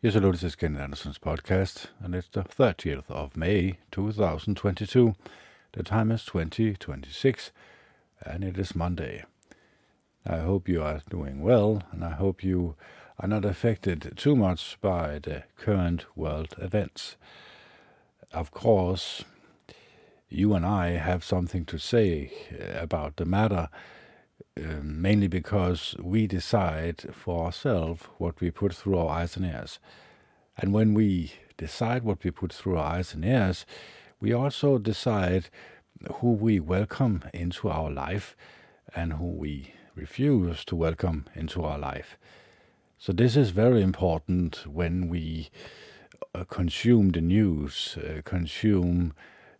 Yes, hello, this is Ken Anderson's podcast, and it's the 30th of May 2022. The time is 2026, and it is Monday. I hope you are doing well, and I hope you are not affected too much by the current world events. Of course, you and I have something to say about the matter, uh, mainly because we decide for ourselves what we put through our eyes and ears. And when we decide what we put through our eyes and ears, we also decide who we welcome into our life and who we refuse to welcome into our life. So, this is very important when we uh, consume the news, uh, consume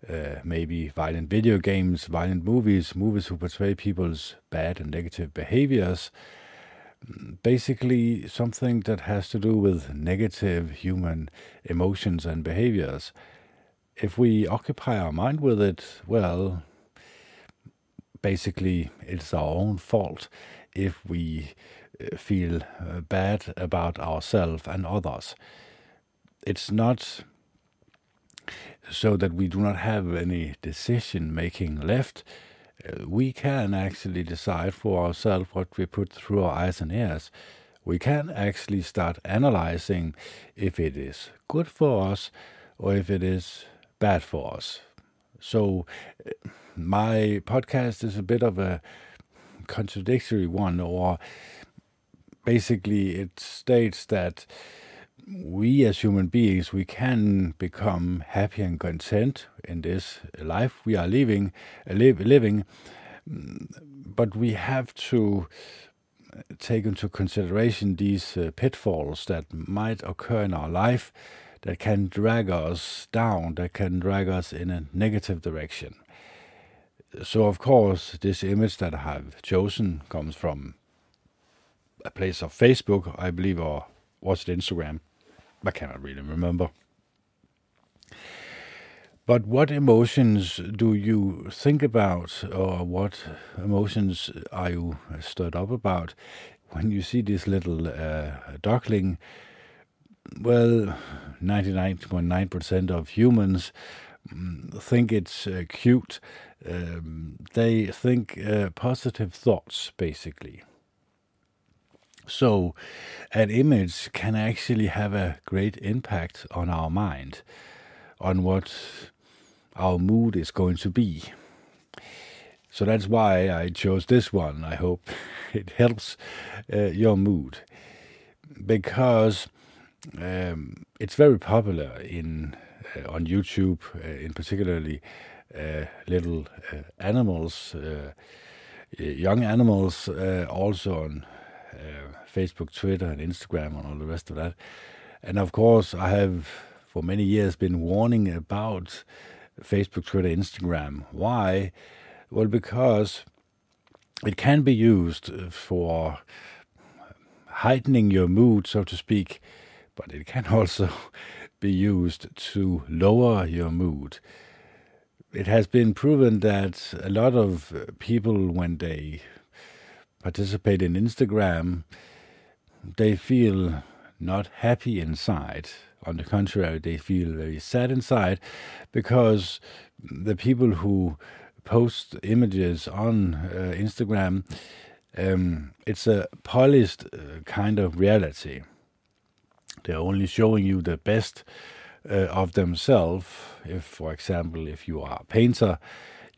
uh, maybe violent video games, violent movies, movies who portray people's bad and negative behaviors. Basically, something that has to do with negative human emotions and behaviors. If we occupy our mind with it, well, basically, it's our own fault if we uh, feel uh, bad about ourselves and others. It's not so that we do not have any decision making left, uh, we can actually decide for ourselves what we put through our eyes and ears. We can actually start analyzing if it is good for us or if it is bad for us. So, uh, my podcast is a bit of a contradictory one, or basically, it states that we as human beings we can become happy and content in this life we are living uh, live, living. Mm, but we have to uh, take into consideration these uh, pitfalls that might occur in our life that can drag us down that can drag us in a negative direction. So of course this image that i have chosen comes from a place of facebook i believe or was it instagram I cannot really remember. But what emotions do you think about, or what emotions are you stirred up about when you see this little uh, duckling? Well, 99.9% of humans mm, think it's uh, cute. Um, they think uh, positive thoughts, basically. So, an image can actually have a great impact on our mind, on what our mood is going to be. So that's why I chose this one. I hope it helps uh, your mood because um, it's very popular in uh, on YouTube, uh, in particularly uh, little uh, animals, uh, young animals, also on uh, Facebook, Twitter, and Instagram, and all the rest of that. And of course, I have for many years been warning about Facebook, Twitter, Instagram. Why? Well, because it can be used for heightening your mood, so to speak, but it can also be used to lower your mood. It has been proven that a lot of people, when they participate in Instagram, they feel not happy inside. On the contrary, they feel very sad inside because the people who post images on uh, Instagram, um, it's a polished uh, kind of reality. They're only showing you the best uh, of themselves. If, for example, if you are a painter,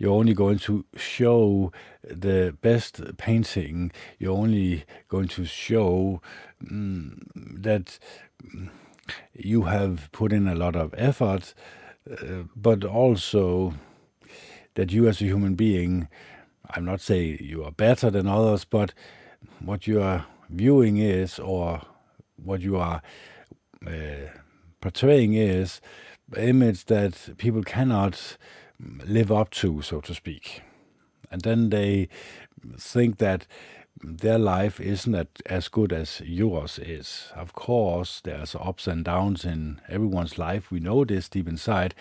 you're only going to show the best painting. You're only going to show mm, that you have put in a lot of effort, uh, but also that you as a human being, I'm not saying you are better than others, but what you are viewing is, or what you are uh, portraying is, image that people cannot live up to, so to speak. And then they think that their life isn't as good as yours is. Of course, there's ups and downs in everyone's life. We know this deep inside.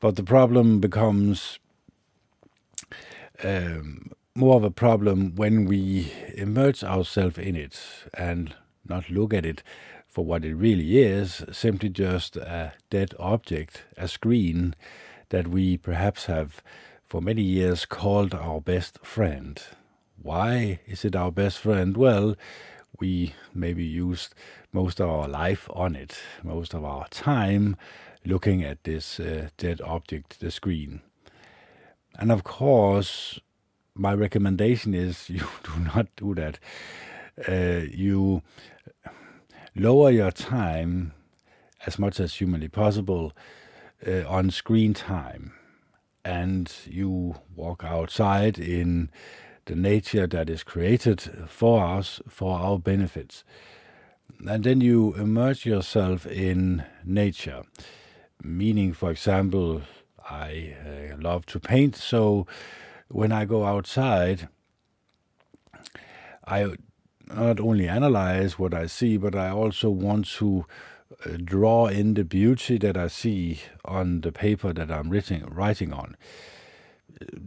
But the problem becomes um, more of a problem when we immerse ourselves in it and not look at it for what it really is, simply just a dead object, a screen that we perhaps have for many years called our best friend. Why is it our best friend? Well, we maybe used most of our life on it, most of our time looking at this uh, dead object, the screen. And of course, my recommendation is you do not do that. Uh, you lower your time as much as humanly possible uh, on screen time and you walk outside in the nature that is created for us for our benefits. And then you immerse yourself in nature meaning for example i uh, love to paint so when i go outside i not only analyze what I see, but I also want to Uh, draw in the beauty that I see on the paper that I'm writing, writing on.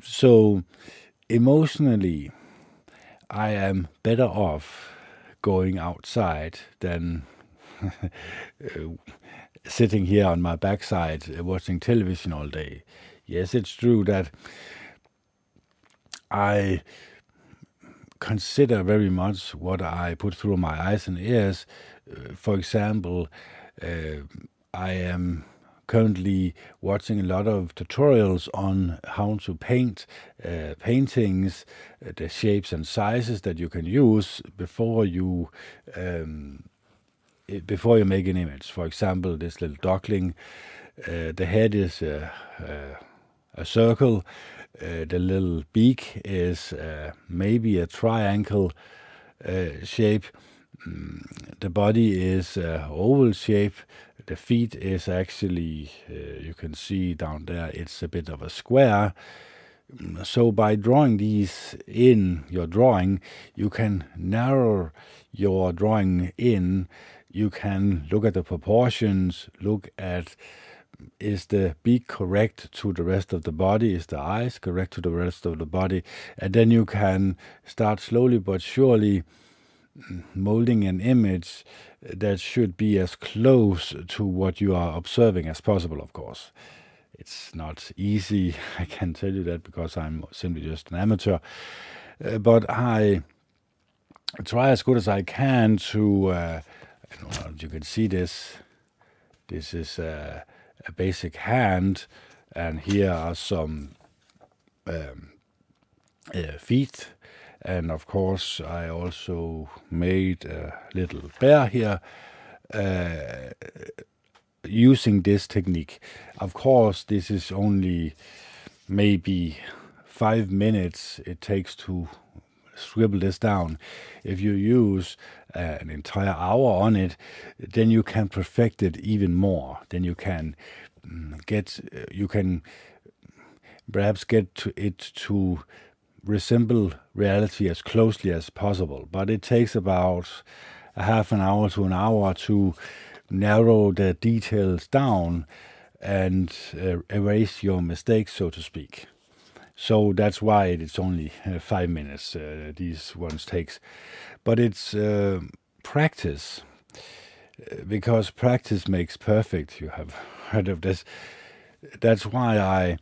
So, emotionally, I am better off going outside than uh, sitting here on my backside uh, watching television all day. Yes, it's true that I consider very much what I put through my eyes and ears. For example, uh, I am currently watching a lot of tutorials on how to paint uh, paintings, uh, the shapes and sizes that you can use before you um, before you make an image. For example, this little duckling, uh, the head is a, a, a circle uh, the little beak is uh, maybe a triangle shape. Mm, the body is uh, oval shape. The feet is actually, uh, you can see down there, it's a bit of a square. Mm, so by drawing these in your drawing, you can narrow your drawing in. You can look at the proportions, look at is the beak correct to the rest of the body? Is the eyes correct to the rest of the body? And then you can start slowly but surely molding an image that should be as close to what you are observing as possible, of course. It's not easy, I can tell you that because I'm simply just an amateur. Uh, but I try as good as I can to, uh, you can see this. This is. Uh, a basic hand, and here are some um, uh, feet. And of course, I also made a little bear here uh, using this technique. Of course, this is only maybe five minutes it takes to scribble this down. If you use uh, an entire hour on it, then you can perfect it even more. Then you can mm, get, uh, you can perhaps get to it to resemble reality as closely as possible. But it takes about a half an hour to an hour to narrow the details down and uh, erase your mistakes, so to speak. So that's why it's only uh, five minutes. Uh, these ones takes, but it's uh, practice uh, because practice makes perfect. You have heard of this. That's why I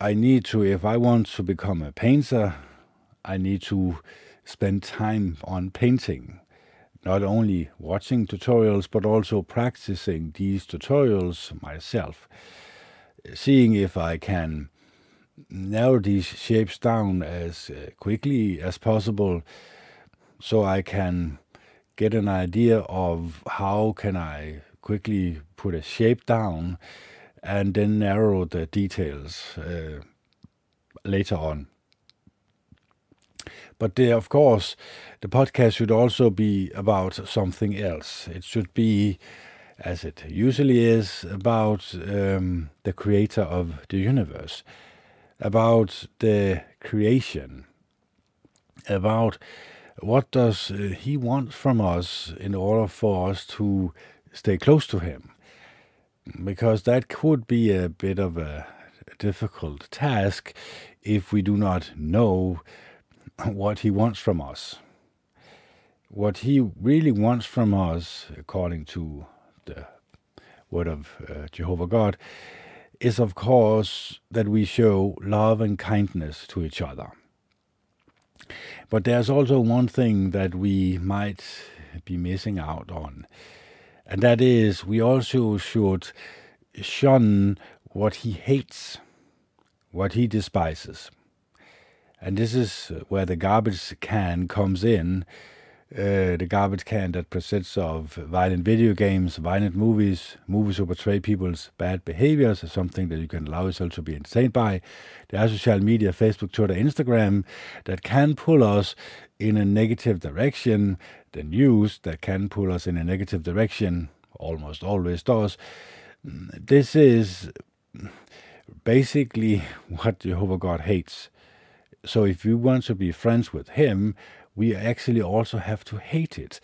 I need to if I want to become a painter, I need to spend time on painting. Not only watching tutorials, but also practicing these tutorials myself. Seeing if I can narrow these shapes down as uh, quickly as possible so I can get an idea of how can I quickly put a shape down and then narrow the details uh, later on. But uh, of course, the podcast should also be about something else. It should be, as it usually is, about um, the creator of the universe about the creation, about what does he want from us in order for us to stay close to him because that could be a bit of a difficult task if we do not know what he wants from us what he really wants from us, according to the word of uh, Jehovah God, is of course that we show love and kindness to each other. But there's also one thing that we might be missing out on, and that is we also should shun what he hates, what he despises. And this is where the garbage can comes in uh, the garbage can that consists of violent video games, violent movies, movies who portray people's bad behaviors is something that you can allow yourself to be entertained by. There are social media, Facebook, Twitter, Instagram, that can pull us in a negative direction. The news that can pull us in a negative direction almost always does. This is basically what Jehovah God hates. So if you want to be friends with Him, we actually also have to hate it.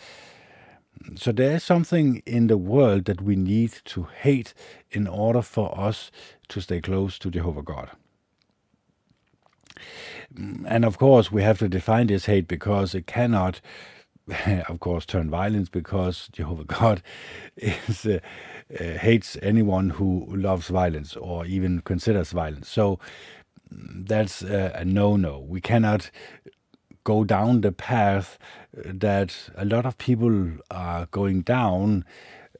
So there is something in the world that we need to hate in order for us to stay close to Jehovah God. And of course, we have to define this hate because it cannot, of course, turn violence because Jehovah God is, uh, uh, hates anyone who loves violence or even considers violence. So that's uh, a no no. We cannot go down the path uh, that a lot of people are going down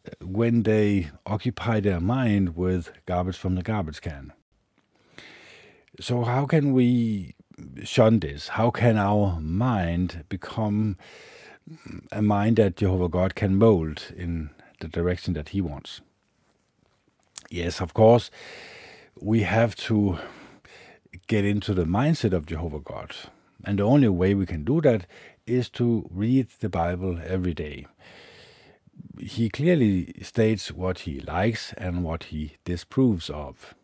uh, when they occupy their mind with garbage from the garbage can. So, how can we shun this? How can our mind become mm, a mind that Jehovah God can mold in the direction that He wants? Yes, of course, we have to get into the mindset of Jehovah God. And the only way we can do that is to read the Bible every day. He clearly states what he likes and what he disapproves of.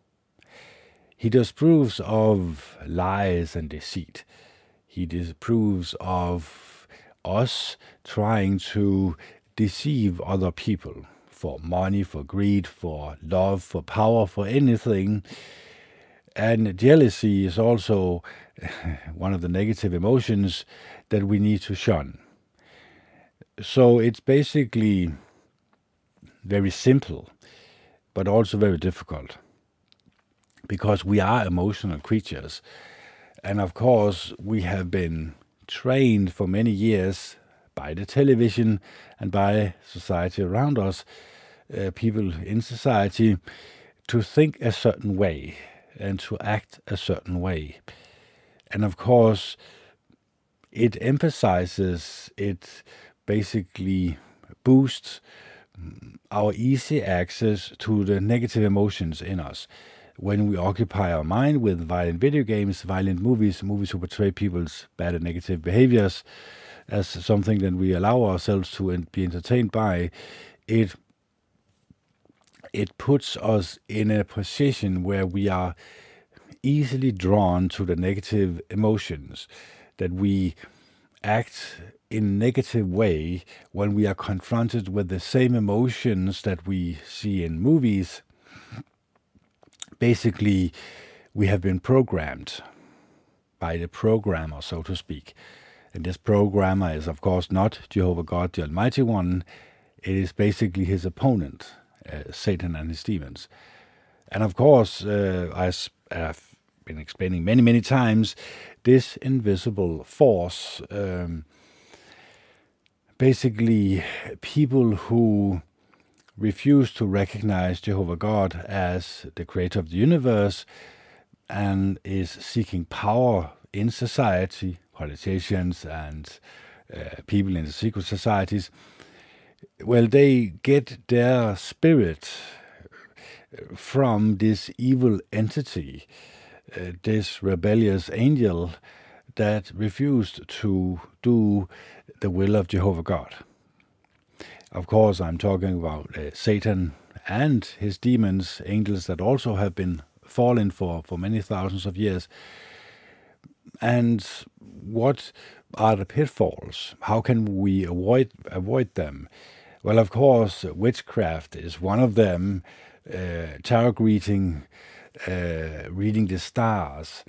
He disapproves of lies and deceit. He disapproves of us trying to deceive other people for money, for greed, for love, for power, for anything. And jealousy is also one of the negative emotions that we need to shun. So it's basically very simple, but also very difficult because we are emotional creatures. And of course, we have been trained for many years by the television and by society around us, uh, people in society, to think a certain way and to act a certain way. And of course, it emphasizes, it basically boosts our easy access to the negative emotions in us. When we occupy our mind with violent video games, violent movies, movies who portray people's bad and negative behaviors as something that we allow ourselves to be entertained by, it it puts us in a position where we are easily drawn to the negative emotions, that we act in negative way when we are confronted with the same emotions that we see in movies. Basically, we have been programmed by the programmer, so to speak. And this programmer is, of course, not Jehovah God, the Almighty One. It is basically his opponent, Satan and his demons. And of course, uh, as I've been explaining many, many times, this invisible force, um, basically people who refuse to recognize Jehovah God as the creator of the universe and is seeking power in society, politicians and uh, people in the secret societies, well, they get their spirit from this evil entity uh, this rebellious angel that refused to do the will of Jehovah God. Of course, I'm talking about uh, Satan and his demons, angels that also have been fallen for, for many thousands of years. And what are the pitfalls? How can we avoid avoid them? Well, of course, witchcraft is one of them. Uh, tarot reading uh, reading the stars,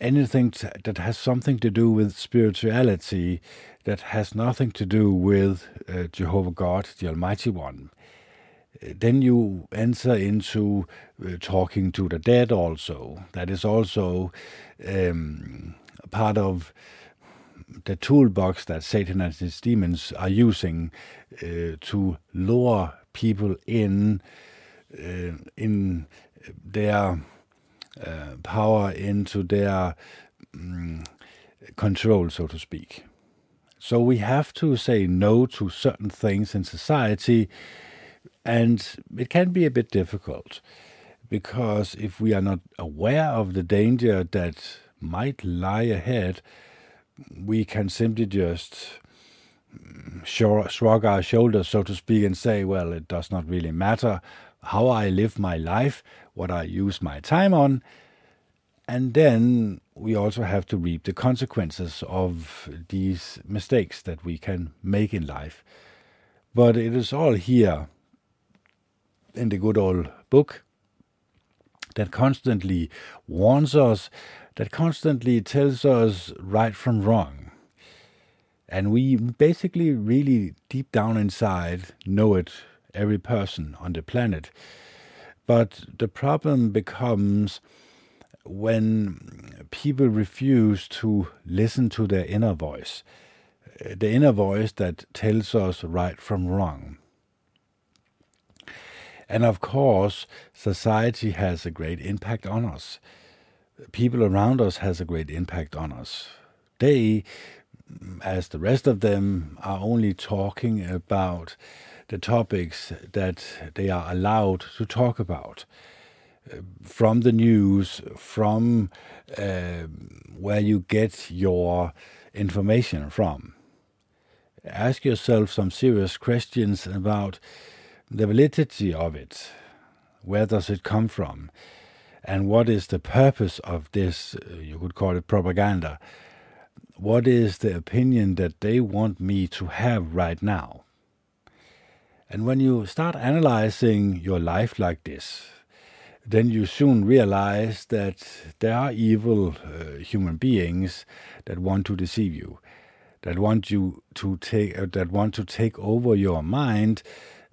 anything that has something to do with spirituality, that has nothing to do with uh, Jehovah God, the Almighty One, then you enter into uh, talking to the dead also. That is also um, part of the toolbox that Satan and his demons are using uh, to lure people in uh, in their uh, power into their um, control, so to speak. So we have to say no to certain things in society, and it can be a bit difficult because if we are not aware of the danger that might lie ahead, we can simply just shrug our shoulders, so to speak, and say, well, it does not really matter how I live my life, what I use my time on. And then we also have to reap the consequences of these mistakes that we can make in life. But it is all here in the good old book that constantly warns us, that constantly tells us right from wrong. And we basically, really deep down inside, know it, every person on the planet. But the problem becomes when people refuse to listen to their inner voice, the inner voice that tells us right from wrong. And of course, society has a great impact on us. People around us has a great impact on us. They, as the rest of them, are only talking about the topics that they are allowed to talk about from the news, from uh, where you get your information from. Ask yourself some serious questions about the validity of it. Where does it come from? And what is the purpose of this, uh, you could call it propaganda? What is the opinion that they want me to have right now? And when you start analyzing your life like this, then you soon realize that there are evil uh, human beings that want to deceive you, that want you to take, uh, that want to take over your mind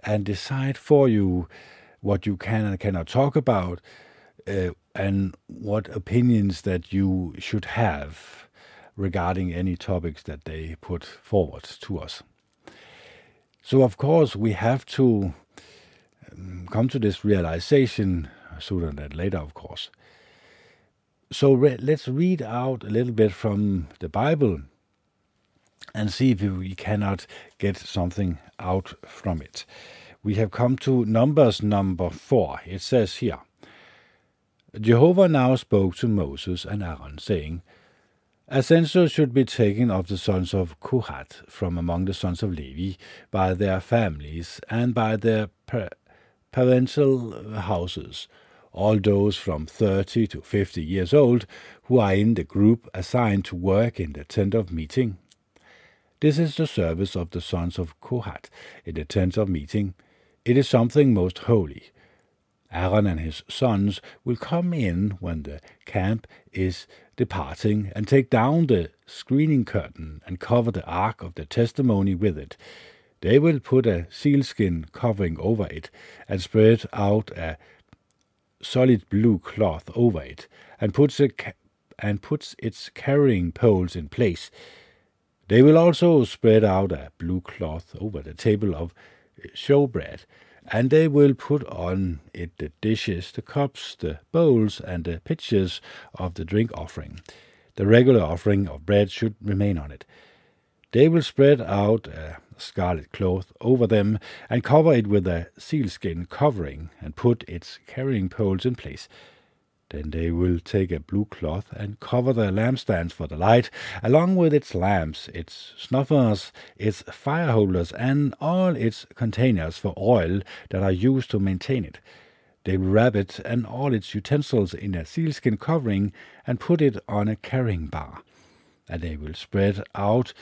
and decide for you what you can and cannot talk about, uh, and what opinions that you should have regarding any topics that they put forward to us. So, of course, we have to um, come to this realization sooner than later, of course. So re- let's read out a little bit from the Bible and see if we cannot get something out from it. We have come to Numbers number four. It says here Jehovah now spoke to Moses and Aaron, saying, a census should be taken of the sons of Kohath from among the sons of Levi by their families and by their parental houses, all those from 30 to 50 years old who are in the group assigned to work in the tent of meeting. This is the service of the sons of Kohath in the tent of meeting. It is something most holy. Aaron and his sons will come in when the camp is departing and take down the screening curtain and cover the ark of the testimony with it. They will put a sealskin covering over it and spread out a solid blue cloth over it, and puts, a ca- and puts its carrying poles in place. They will also spread out a blue cloth over the table of showbread, and they will put on it the dishes, the cups, the bowls, and the pitchers of the drink offering. The regular offering of bread should remain on it. They will spread out a scarlet cloth over them and cover it with a sealskin covering and put its carrying poles in place. Then they will take a blue cloth and cover the lampstands for the light, along with its lamps, its snuffers, its fire holders, and all its containers for oil that are used to maintain it. They will wrap it and all its utensils in a sealskin covering and put it on a carrying bar and they will spread out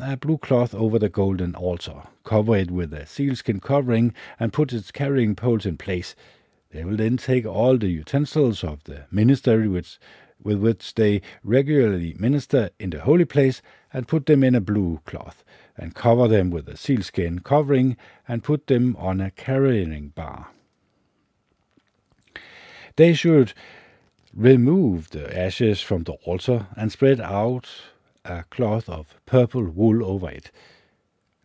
a blue cloth over the golden altar, cover it with a sealskin covering, and put its carrying poles in place. They will then take all the utensils of the ministry which with which they regularly minister in the holy place, and put them in a blue cloth, and cover them with a sealskin covering, and put them on a carrying bar. They should remove the ashes from the altar and spread out a cloth of purple wool over it.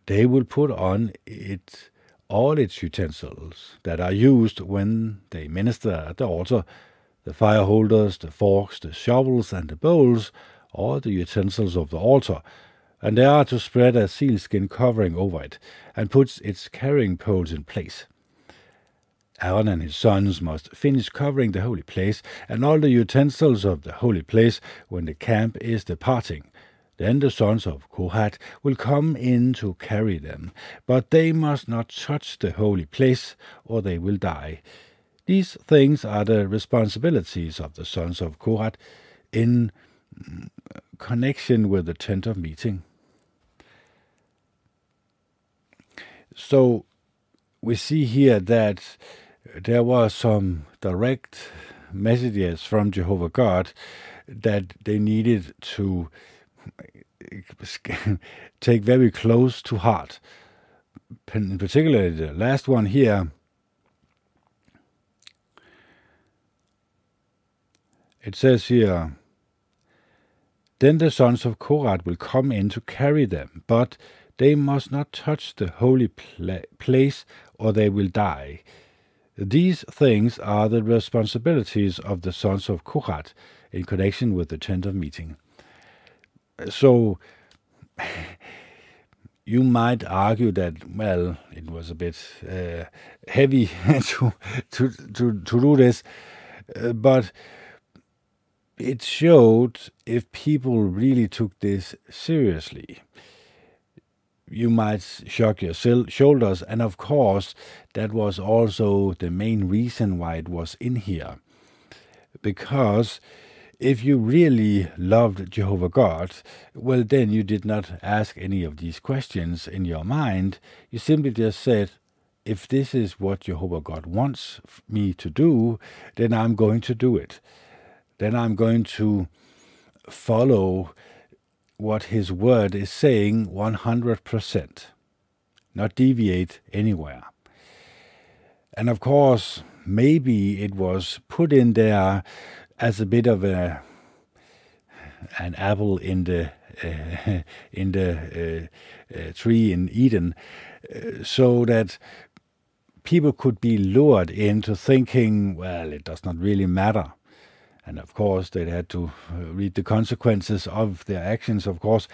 They will put on it all its utensils that are used when they minister at the altar the fire holders, the forks, the shovels, and the bowls, all the utensils of the altar, and they are to spread a sealskin covering over it, and put its carrying poles in place. Aaron and his sons must finish covering the holy place and all the utensils of the holy place when the camp is departing. Then the sons of Kohath will come in to carry them, but they must not touch the holy place, or they will die. These things are the responsibilities of the sons of Kohath in mm, connection with the tent of meeting. So we see here that there were some direct messages from Jehovah God that they needed to take very close to heart. In particular, the last one here. It says here, Then the sons of Korat will come in to carry them, but they must not touch the holy pla- place or they will die. These things are the responsibilities of the sons of Kohath in connection with the tent of meeting. So you might argue that well, it was a bit uh, heavy to, to to to do this, uh, but it showed if people really took this seriously you might shrug your shoulders. And of course, that was also the main reason why it was in here. Because if you really loved Jehovah God, well, then you did not ask any of these questions in your mind. You simply just said, if this is what Jehovah God wants me to do, then I'm going to do it. Then I'm going to follow what his word is saying 100%, not deviate anywhere. And of course, maybe it was put in there as a bit of a an apple in the uh, in the uh, tree in Eden, so that people could be lured into thinking, well, it does not really matter. And of course they had to read the consequences of their actions of course.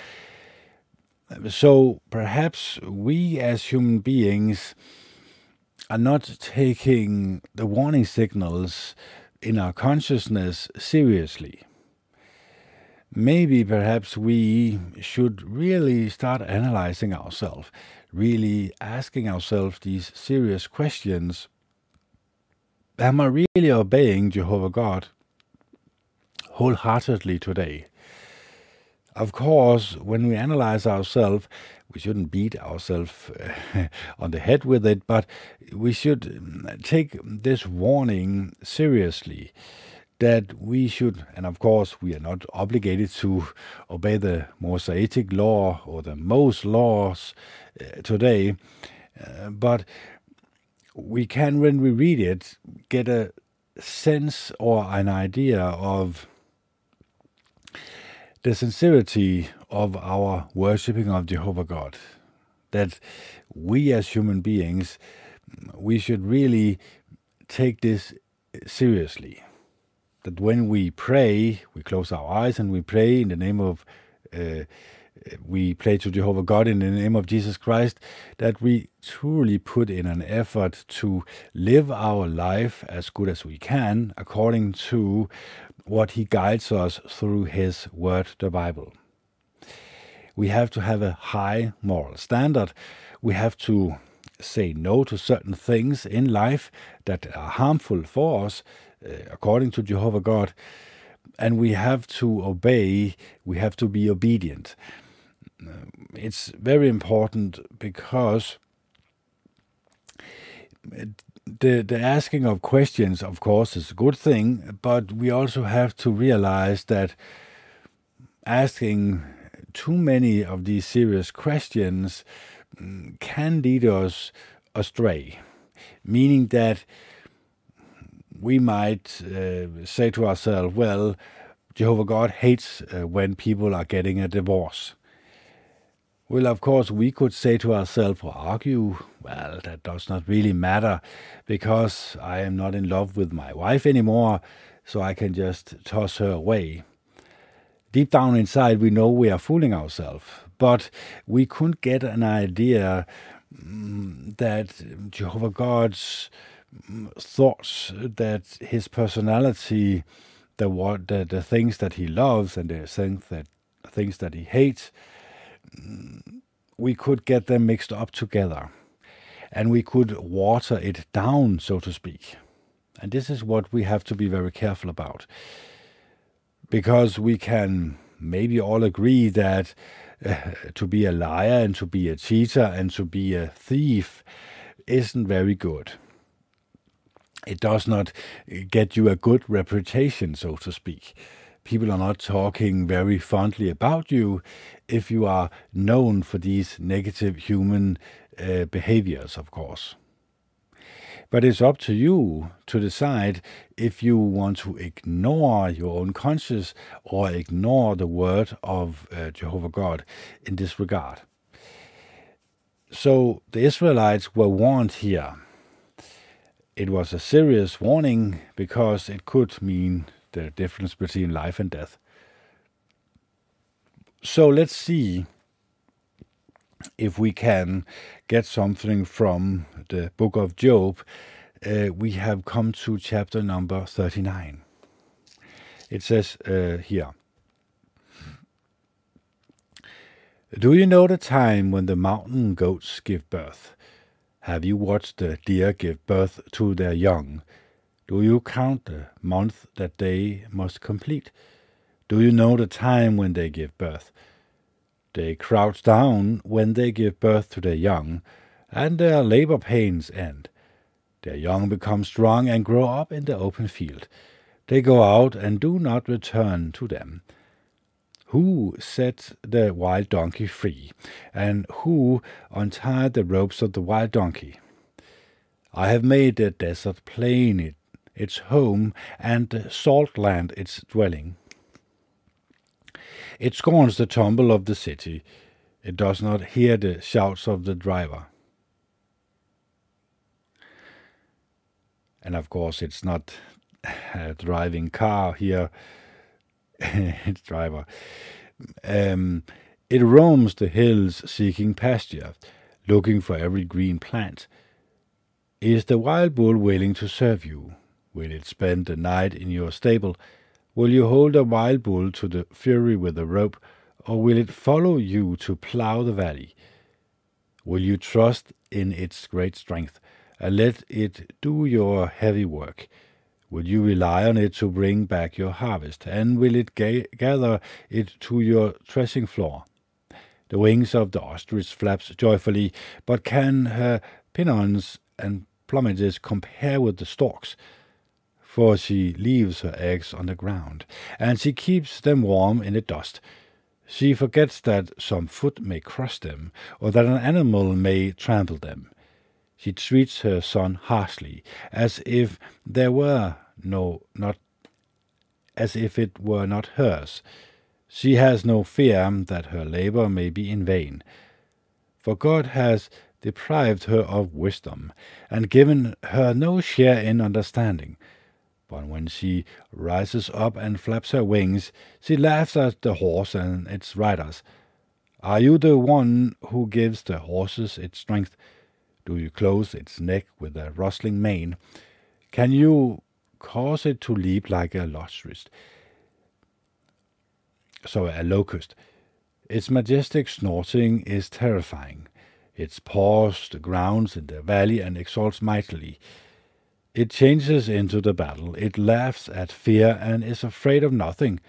So perhaps we as human beings are not taking the warning signals in our consciousness seriously maybe perhaps we should really start analyzing ourselves really asking ourselves these serious questions am i really obeying jehovah god wholeheartedly today. Of course, when we analyze ourselves, we shouldn't beat ourselves uh, on the head with it, but we should mm, take this warning seriously that we should, and of course, we are not obligated to obey the Mosaic law or the most laws uh, today, uh, but we can, when we read it, get a sense or an idea of the sincerity of our worshipping of Jehovah God. That we as human beings, we should really take this seriously. That when we pray, we close our eyes and we pray in the name of, uh, we pray to Jehovah God in the name of Jesus Christ, that we truly put in an effort to live our life as good as we can according to what he guides us through his word, the Bible. We have to have a high moral standard. We have to say no to certain things in life that are harmful for us, uh, according to Jehovah God. And we have to obey, we have to be obedient. Uh, it's very important because the, the asking of questions, of course, is a good thing, but we also have to realize that asking too many of these serious questions mm, can lead us astray, meaning that we might uh, say to ourselves, well, Jehovah God hates uh, when people are getting a divorce. Well, of course, we could say to ourselves or argue, well, that does not really matter because I am not in love with my wife anymore, so I can just toss her away. Deep down inside, we know we are fooling ourselves, but we couldn't get an idea mm, that Jehovah God's mm, thoughts, that his personality, the what the, the things that he loves and the things that things that he hates, we could get them mixed up together, and we could water it down, so to speak. And this is what we have to be very careful about, because we can maybe all agree that uh, to be a liar and to be a cheater and to be a thief isn't very good it does not get you a good reputation, so to speak. People are not talking very fondly about you if you are known for these negative human uh, behaviors, of course. But it's up to you to decide if you want to ignore your own conscience or ignore the word of uh, Jehovah God in this regard. So the Israelites were warned here it was a serious warning because it could mean the difference between life and death. So let's see if we can get something from the book of Job. Uh, we have come to chapter number 39. It says uh, here Do you know the time when the mountain goats give birth? Have you watched the deer give birth to their young? Do you count the month that they must complete? Do you know the time when they give birth? They crouch down when they give birth to their young, and their labor pains end. Their young become strong and grow up in the open field. They go out and do not return to them who set the wild donkey free, and who untied the ropes of the wild donkey. I have made the desert plain its home, and the salt land its dwelling. It scorns the tumble of the city. It does not hear the shouts of the driver. And of course, it's not a driving car here it's driver. Um, it roams the hills seeking pasture, looking for every green plant. Is the wild bull willing to serve you? Will it spend the night in your stable? Will you hold a wild bull to the fury with a rope, or will it follow you to plough the valley? Will you trust in its great strength, and let it do your heavy work? Will you rely on it to bring back your harvest, and will it ga- gather it to your threshing floor? The wings of the ostrich flaps joyfully, but can her pinions and plumages compare with the stork's? For she leaves her eggs on the ground, and she keeps them warm in the dust. She forgets that some foot may crush them, or that an animal may trample them. She treats her son harshly, as if there were no, not as if it were not hers. She has no fear that her labor may be in vain. For God has deprived her of wisdom, and given her no share in understanding. But when she rises up and flaps her wings, she laughs at the horse and its riders. Are you the one who gives the horses its strength? Do you close its neck with a rustling mane? Can you cause it to leap like a locust. So a locust. Its majestic snorting is terrifying. Its paws the grounds in the valley and exalts mightily. It changes into the battle. It laughs at fear and is afraid of nothing.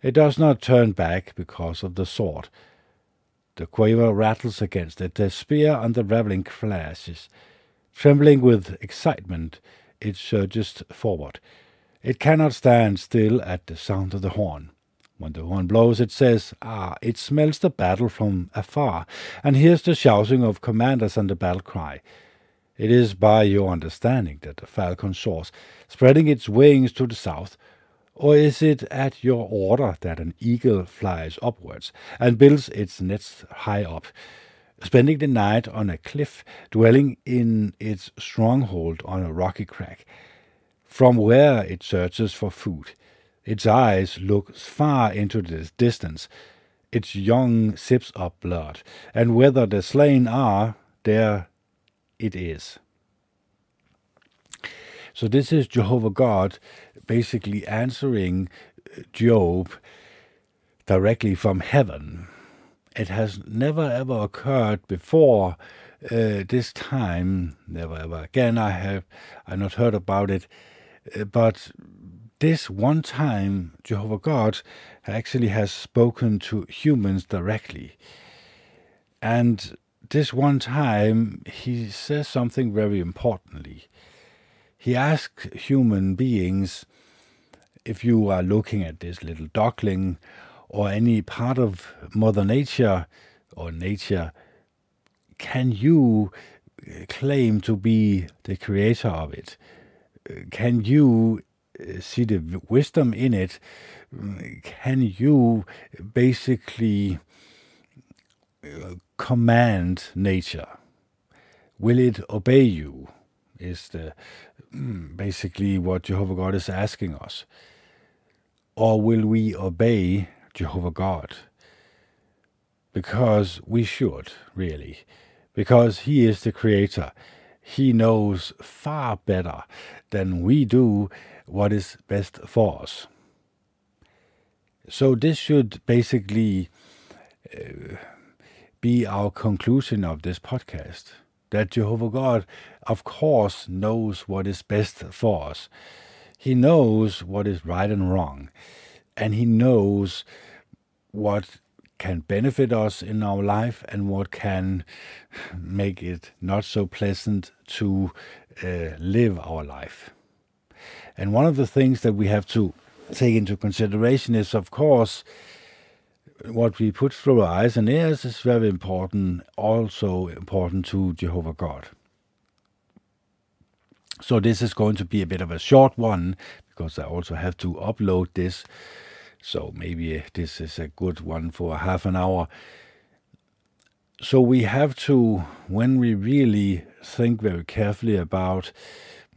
It does not turn back because of the sword. The quiver rattles against it. The spear and the raveling flashes. Trembling with excitement, it surges forward. It cannot stand still at the sound of the horn. When the horn blows, it says, Ah, it smells the battle from afar, and hears the shouting of commanders and the battle cry. It is by your understanding that the falcon soars, spreading its wings to the south, or is it at your order that an eagle flies upwards and builds its nest high up, spending the night on a cliff, dwelling in its stronghold on a rocky crag, from where it searches for food? Its eyes look far into the distance. Its young sips up blood, and whether the slain are, there it is. So this is Jehovah God basically answering Job directly from heaven. It has never ever occurred before uh, this time, never ever again. I have I not heard about it, uh, but this one time, Jehovah God actually has spoken to humans directly. And this one time, he says something very importantly. He asks human beings if you are looking at this little duckling or any part of Mother Nature or nature, can you claim to be the creator of it? Can you see the wisdom in it, can you basically uh, command nature? Will it obey you? Is the mm, basically what Jehovah God is asking us. Or will we obey Jehovah God? Because we should, really. Because He is the Creator. He knows far better than we do what is best for us. So, this should basically uh, be our conclusion of this podcast that Jehovah God, of course, knows what is best for us. He knows what is right and wrong, and He knows what can benefit us in our life and what can make it not so pleasant to uh, live our life. And one of the things that we have to take into consideration is, of course, what we put through our eyes and ears is very important, also important to Jehovah God. So this is going to be a bit of a short one because I also have to upload this. So maybe this is a good one for half an hour. So we have to, when we really think very carefully about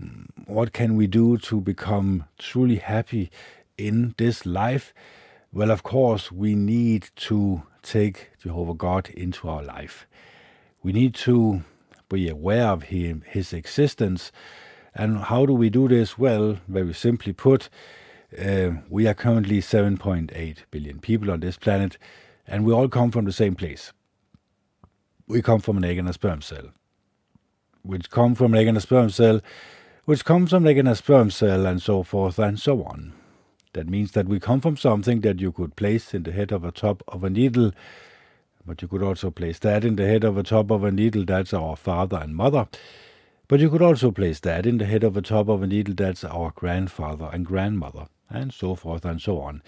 mm, what can we do to become truly happy in this life? Well, of course, we need to take Jehovah God into our life. We need to be aware of him, his existence. And how do we do this? Well, very simply put, uh, we are currently 7.8 billion people on this planet, and we all come from the same place. We come from an egg and a sperm cell, which come from an egg and a sperm cell which comes from like in a sperm cell and so forth and so on. That means that we come from something that you could place in the head of a top of a needle, but you could also place that in the head of a top of a needle, that's our father and mother. But you could also place that in the head of a top of a needle, that's our grandfather and grandmother, and so forth and so on.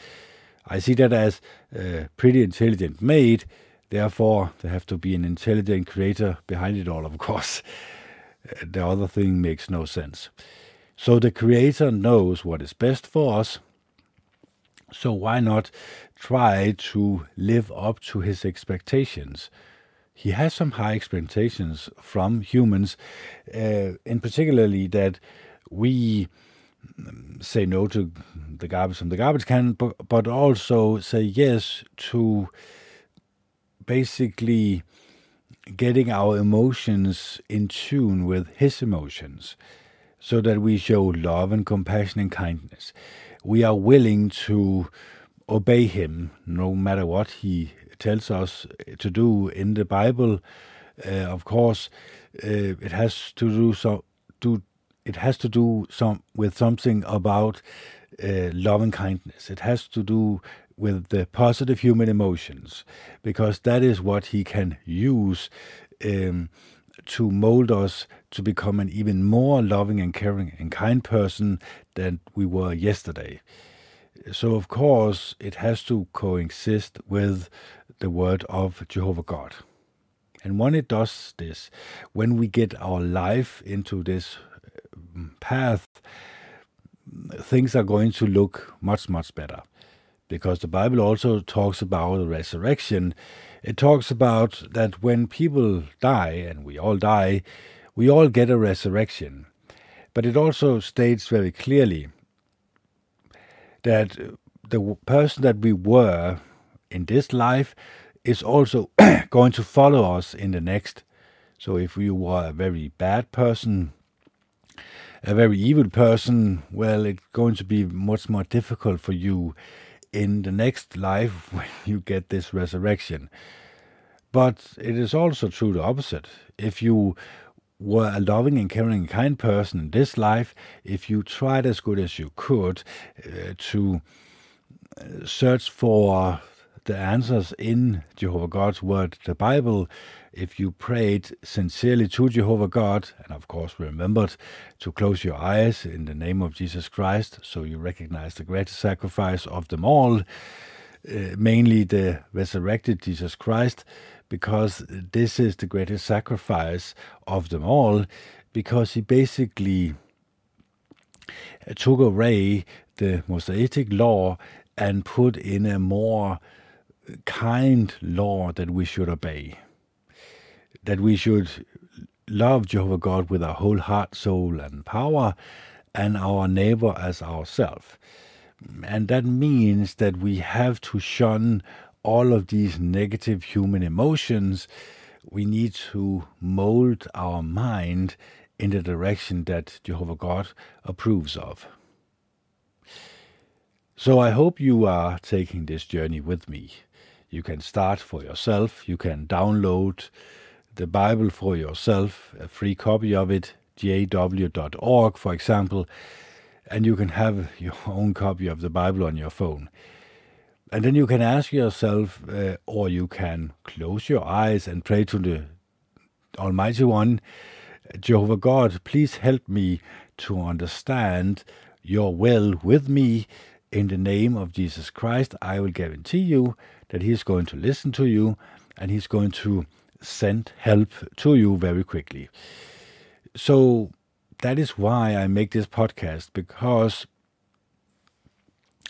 I see that as a pretty intelligent made, therefore, there have to be an intelligent creator behind it all, of course the other thing makes no sense. So the Creator knows what is best for us. So why not try to live up to His expectations? He has some high expectations from humans, uh, in particularly that we mm, say no to the garbage from the garbage can, but, but also say yes to basically getting our emotions in tune with His emotions so that we show love and compassion and kindness. We are willing to obey Him no matter what He tells us to do in the Bible. Uh, of course, uh, it has to do so. Do it has to do some with something about uh, love and kindness. It has to do with the positive human emotions, because that is what he can use um, to mold us to become an even more loving and caring and kind person than we were yesterday. So, of course, it has to coexist with the word of Jehovah God. And when it does this, when we get our life into this um, path, things are going to look much, much better. Because the Bible also talks about the resurrection. It talks about that when people die, and we all die, we all get a resurrection. But it also states very clearly that the person that we were in this life is also going to follow us in the next. So if you were a very bad person, a very evil person, well, it's going to be much more difficult for you in the next life when you get this resurrection. But it is also true the opposite. If you were a loving and caring and kind person in this life, if you tried as good as you could uh, to uh, search for the answers in Jehovah God's Word, the Bible, if you prayed sincerely to Jehovah God, and of course remembered to close your eyes in the name of Jesus Christ, so you recognize the greatest sacrifice of them all, uh, mainly the resurrected Jesus Christ, because this is the greatest sacrifice of them all, because he basically took away the Mosaic law and put in a more kind law that we should obey. That we should love Jehovah God with our whole heart, soul, and power, and our neighbor as ourselves. And that means that we have to shun all of these negative human emotions. We need to mold our mind in the direction that Jehovah God approves of. So I hope you are taking this journey with me. You can start for yourself. You can download the Bible for yourself, a free copy of it, jw.org, for example, and you can have your own copy of the Bible on your phone. And then you can ask yourself, uh, or you can close your eyes and pray to the Almighty One, Jehovah God, please help me to understand your will with me. In the name of Jesus Christ, I will guarantee you that He's going to listen to you and He's going to send help to you very quickly. So that is why I make this podcast because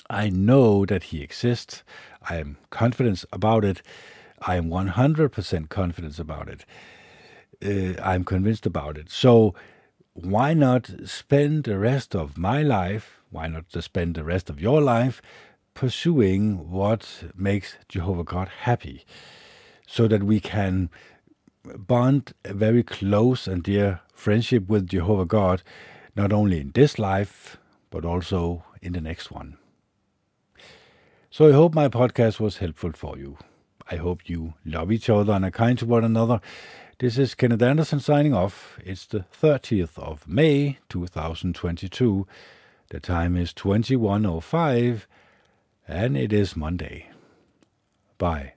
I know that He exists. I am confident about it. I am 100% confident about it. Uh, I'm convinced about it. So why not spend the rest of my life? Why not spend the rest of your life pursuing what makes Jehovah God happy so that we can bond a very close and dear friendship with Jehovah God, not only in this life, but also in the next one. So I hope my podcast was helpful for you. I hope you love each other and are kind to one another. This is Kenneth Anderson signing off. It's the 30th of May 2022. The time is 2105 and it is Monday. Bye.